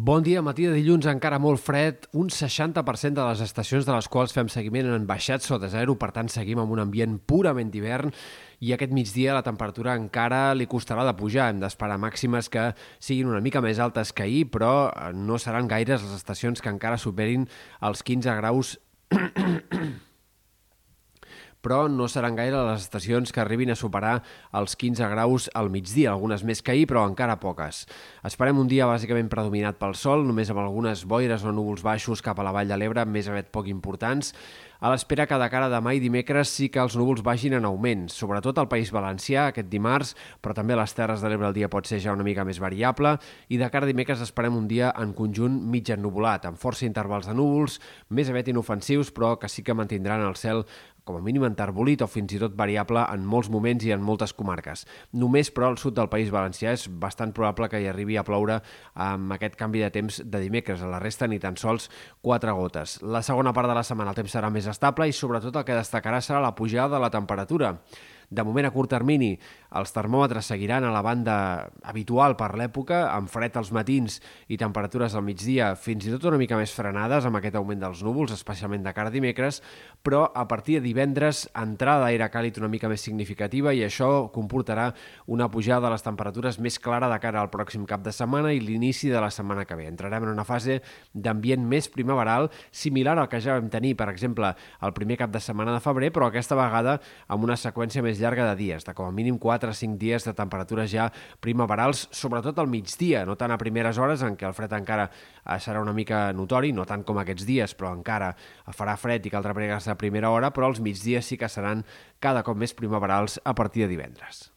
Bon dia, matí de dilluns encara molt fred. Un 60% de les estacions de les quals fem seguiment han baixat sota zero, per tant seguim amb un ambient purament d'hivern i aquest migdia la temperatura encara li costarà de pujar. Hem d'esperar màximes que siguin una mica més altes que ahir, però no seran gaires les estacions que encara superin els 15 graus però no seran gaire les estacions que arribin a superar els 15 graus al migdia, algunes més que ahir, però encara poques. Esperem un dia bàsicament predominat pel sol, només amb algunes boires o núvols baixos cap a la vall de l'Ebre, més aviat poc importants, a l'espera que de cara a demà i dimecres sí que els núvols vagin en augment, sobretot al País Valencià aquest dimarts, però també a les Terres de l'Ebre el dia pot ser ja una mica més variable, i de cara a dimecres esperem un dia en conjunt mig ennubulat, amb força intervals de núvols, més aviat inofensius, però que sí que mantindran el cel com a mínim enterbolit o fins i tot variable en molts moments i en moltes comarques. Només, però, al sud del País Valencià és bastant probable que hi arribi a ploure amb aquest canvi de temps de dimecres. A la resta ni tan sols quatre gotes. La segona part de la setmana el temps serà més estable i sobretot el que destacarà serà la pujada de la temperatura. De moment, a curt termini, els termòmetres seguiran a la banda habitual per l'època, amb fred als matins i temperatures al migdia fins i tot una mica més frenades amb aquest augment dels núvols, especialment de cara a dimecres, però a partir de divendres entrada d'aire càlid una mica més significativa i això comportarà una pujada de les temperatures més clara de cara al pròxim cap de setmana i l'inici de la setmana que ve. Entrarem en una fase d'ambient més primaveral, similar al que ja vam tenir, per exemple, el primer cap de setmana de febrer, però aquesta vegada amb una seqüència més més llarga de dies, de com a mínim 4 o 5 dies de temperatures ja primaverals, sobretot al migdia, no tant a primeres hores en què el fred encara eh, serà una mica notori, no tant com aquests dies, però encara farà fred i caldrà pregar-se a primera hora, però els migdies sí que seran cada cop més primaverals a partir de divendres.